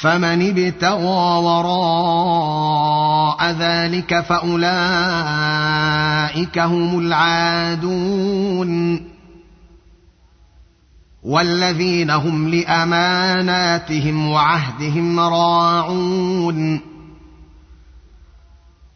فمن ابتغى وراء ذلك فأولئك هم العادون والذين هم لأماناتهم وعهدهم راعون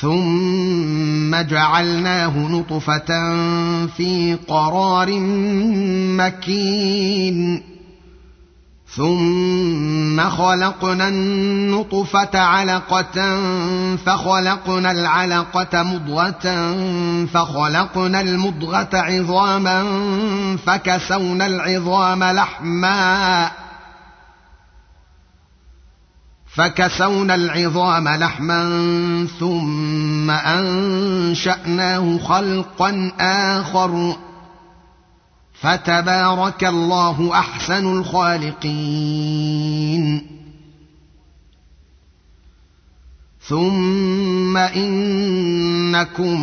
ثم جعلناه نطفة في قرار مكين. ثم خلقنا النطفة علقة فخلقنا العلقة مضغة فخلقنا المضغة عظاما فكسونا العظام لحما. فكسونا العظام لحما ثم أنشأناه خلقا آخر. فتبارك الله أحسن الخالقين. ثم إنكم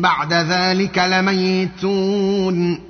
بعد ذلك لميتون.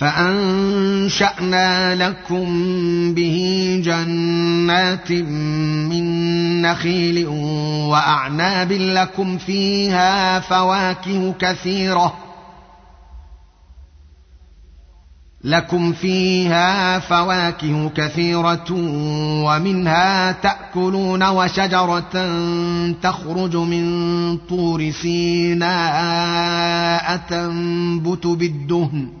فأنشأنا لكم به جنات من نخيل وأعناب لكم فيها فواكه كثيرة لكم فيها فواكه كثيرة ومنها تأكلون وشجرة تخرج من طور سيناء تنبت بالدهن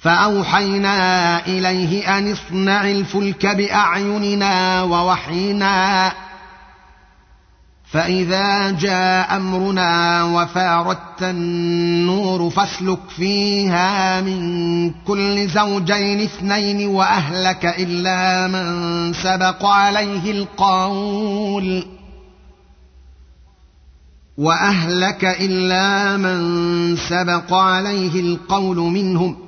فأوحينا إليه أن اصنع الفلك بأعيننا ووحينا. فإذا جاء أمرنا وفاردت النور فاسلك فيها من كل زوجين اثنين وأهلك إلا من سبق عليه القول. وأهلك إلا من سبق عليه القول منهم.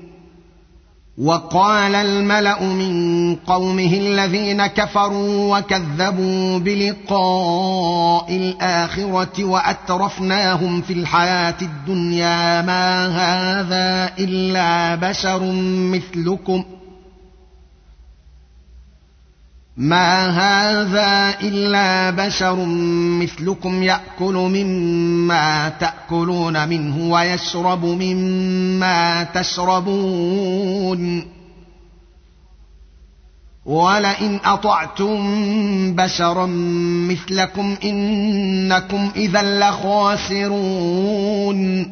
وقال الملأ من قومه الذين كفروا وكذبوا بلقاء الآخرة وأترفناهم في الحياة الدنيا ما هذا إلا بشر مثلكم ۖ ما هذا الا بشر مثلكم ياكل مما تاكلون منه ويشرب مما تشربون. ولئن اطعتم بشرا مثلكم انكم اذا لخاسرون.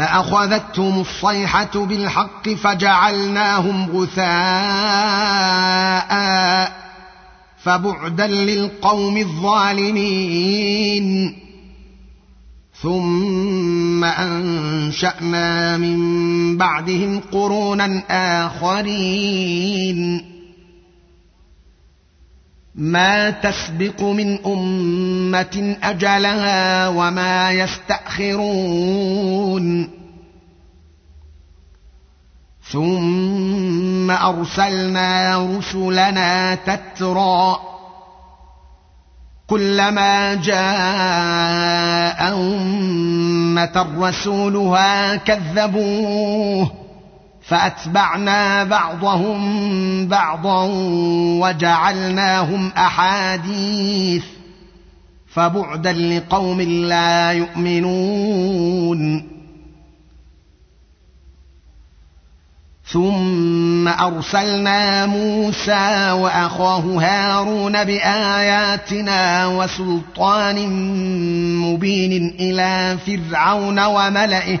فأخذتهم الصيحة بالحق فجعلناهم غثاء فبعدا للقوم الظالمين. ثم أنشأنا من بعدهم قرونا آخرين. ما تسبق من أمة أجلها وما يستأخرون. ثم أرسلنا رسلنا تترى كلما جاء أمة رسولها كذبوه. فأتبعنا بعضهم بعضا وجعلناهم أحاديث فبعدا لقوم لا يؤمنون. ثم أرسلنا موسى وأخاه هارون بآياتنا وسلطان مبين إلى فرعون وملئه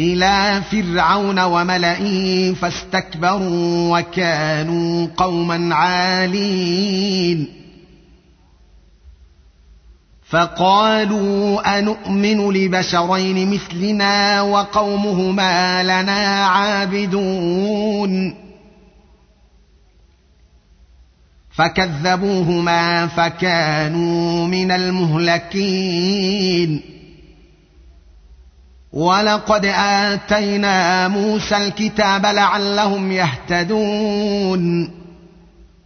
إلى فرعون وملئه فاستكبروا وكانوا قوما عالين. فقالوا انومن لبشرين مثلنا وقومهما لنا عابدون. فكذبوهما فكانوا من المهلكين. ولقد آتينا موسى الكتاب لعلهم يهتدون.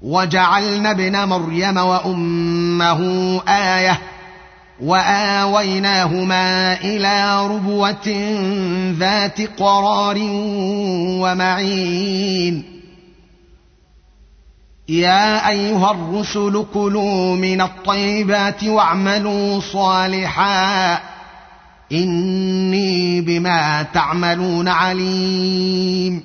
وجعلنا ابن مريم وأمه آية وآويناهما إلى ربوة ذات قرار ومعين. يا أيها الرسل كلوا من الطيبات واعملوا صالحا. إني بما تعملون عليم.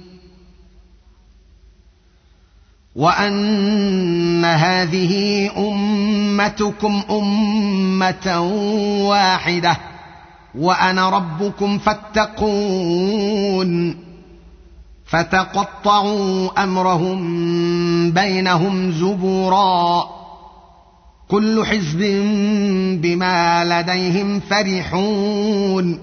وأن هذه أمتكم أمة واحدة وأنا ربكم فاتقون. فتقطعوا أمرهم بينهم زبورا. كل حزب بما لديهم فرحون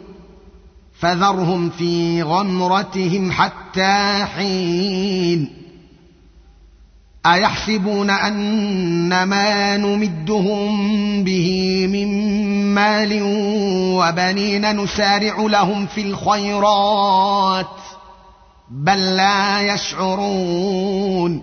فذرهم في غمرتهم حتى حين أيحسبون أن ما نمدهم به من مال وبنين نسارع لهم في الخيرات بل لا يشعرون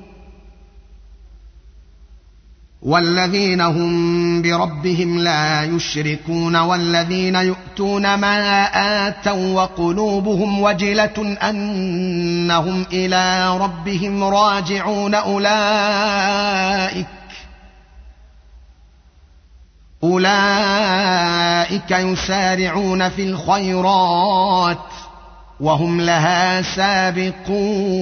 والذين هم بربهم لا يشركون والذين يؤتون ما آتوا وقلوبهم وجلة أنهم إلى ربهم راجعون أولئك أولئك يسارعون في الخيرات وهم لها سابقون.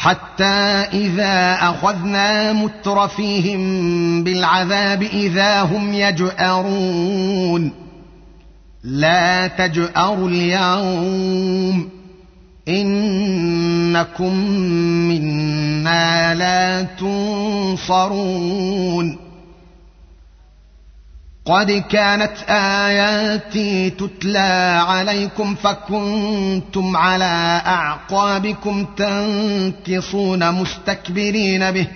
حتى إذا أخذنا مترفيهم بالعذاب إذا هم يجأرون. لا تجأروا اليوم. إنكم منا لا تنصرون. قد كانت اياتي تتلى عليكم فكنتم على اعقابكم تنكصون مستكبرين به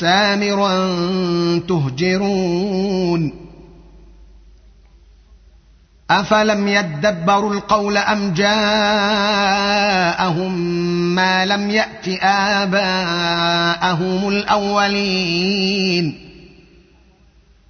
سامرا تهجرون افلم يدبروا القول ام جاءهم ما لم يات اباءهم الاولين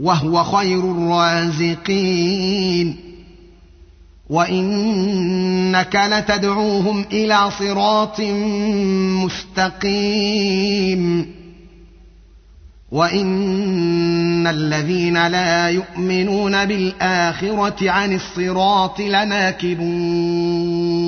وهو خير الرازقين. وإنك لتدعوهم إلى صراط مستقيم. وإن الذين لا يؤمنون بالآخرة عن الصراط لناكبون.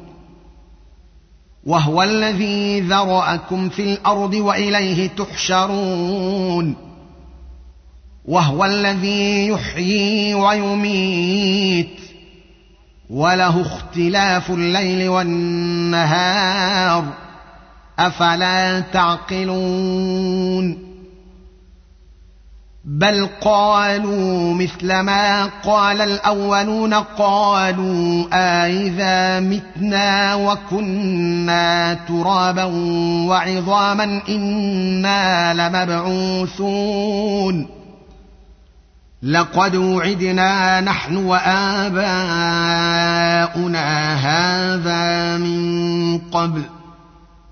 وهو الذي ذرأكم في الأرض وإليه تحشرون. وهو الذي يحيي ويميت. وله اختلاف الليل والنهار. أفلا تعقلون؟ بل قالوا مثل ما قال الأولون قالوا أإذا متنا وكنا ترابا وعظاما إنا لمبعوثون لقد وعدنا نحن وآباؤنا هذا من قبل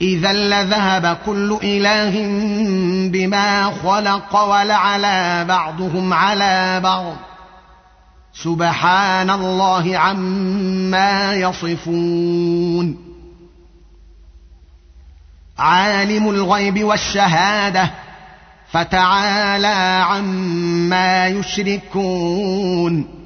إذا لذهب كل إله بما خلق ولعلى بعضهم على بعض. سبحان الله عما يصفون. عالم الغيب والشهادة فتعالى عما يشركون.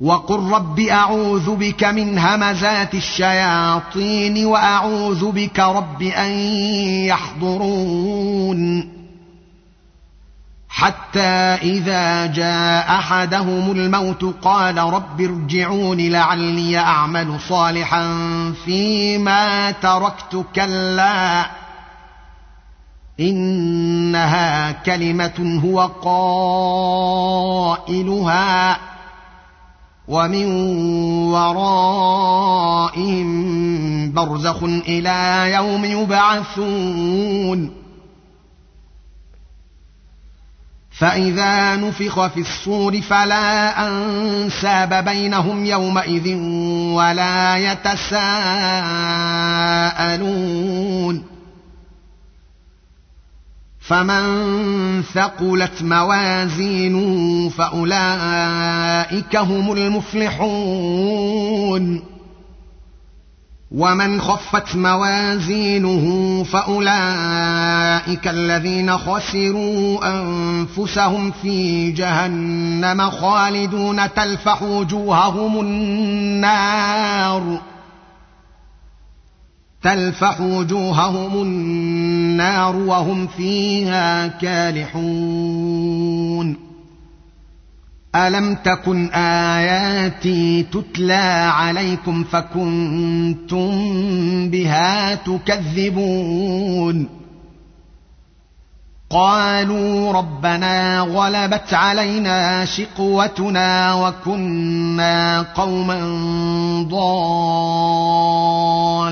وقل رب أعوذ بك من همزات الشياطين وأعوذ بك رب أن يحضرون. حتى إذا جاء أحدهم الموت قال رب ارجعون لعلي أعمل صالحا فيما تركت كلا. إنها كلمة هو قائلها. ومن ورائهم برزخ إلى يوم يبعثون. فإذا نفخ في الصور فلا أنساب بينهم يومئذ ولا يتساءلون. فمن ثقلت موازينه فاولئك هم المفلحون ومن خفت موازينه فاولئك الذين خسروا انفسهم في جهنم خالدون تلفح وجوههم النار تلفح وجوههم النار وهم فيها كالحون. ألم تكن آياتي تتلى عليكم فكنتم بها تكذبون؟ قالوا ربنا غلبت علينا شقوتنا وكنا قوما ضالين.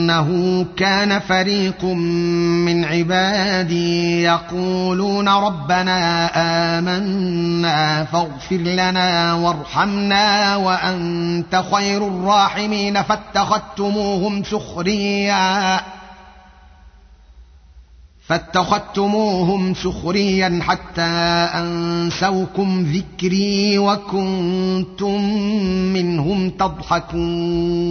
إنه كان فريق من عبادي يقولون ربنا آمنا فاغفر لنا وارحمنا وأنت خير الراحمين فاتخذتموهم سخريا فاتخذتموهم سخريا حتى أنسوكم ذكري وكنتم منهم تضحكون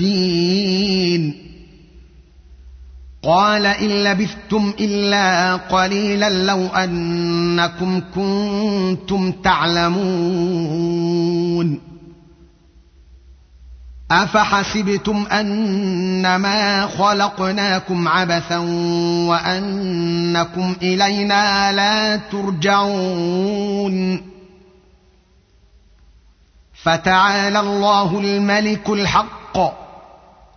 العادين قال إن لبثتم إلا قليلا لو أنكم كنتم تعلمون. أفحسبتم أنما خلقناكم عبثا وأنكم إلينا لا ترجعون. فتعالى الله الملك الحق.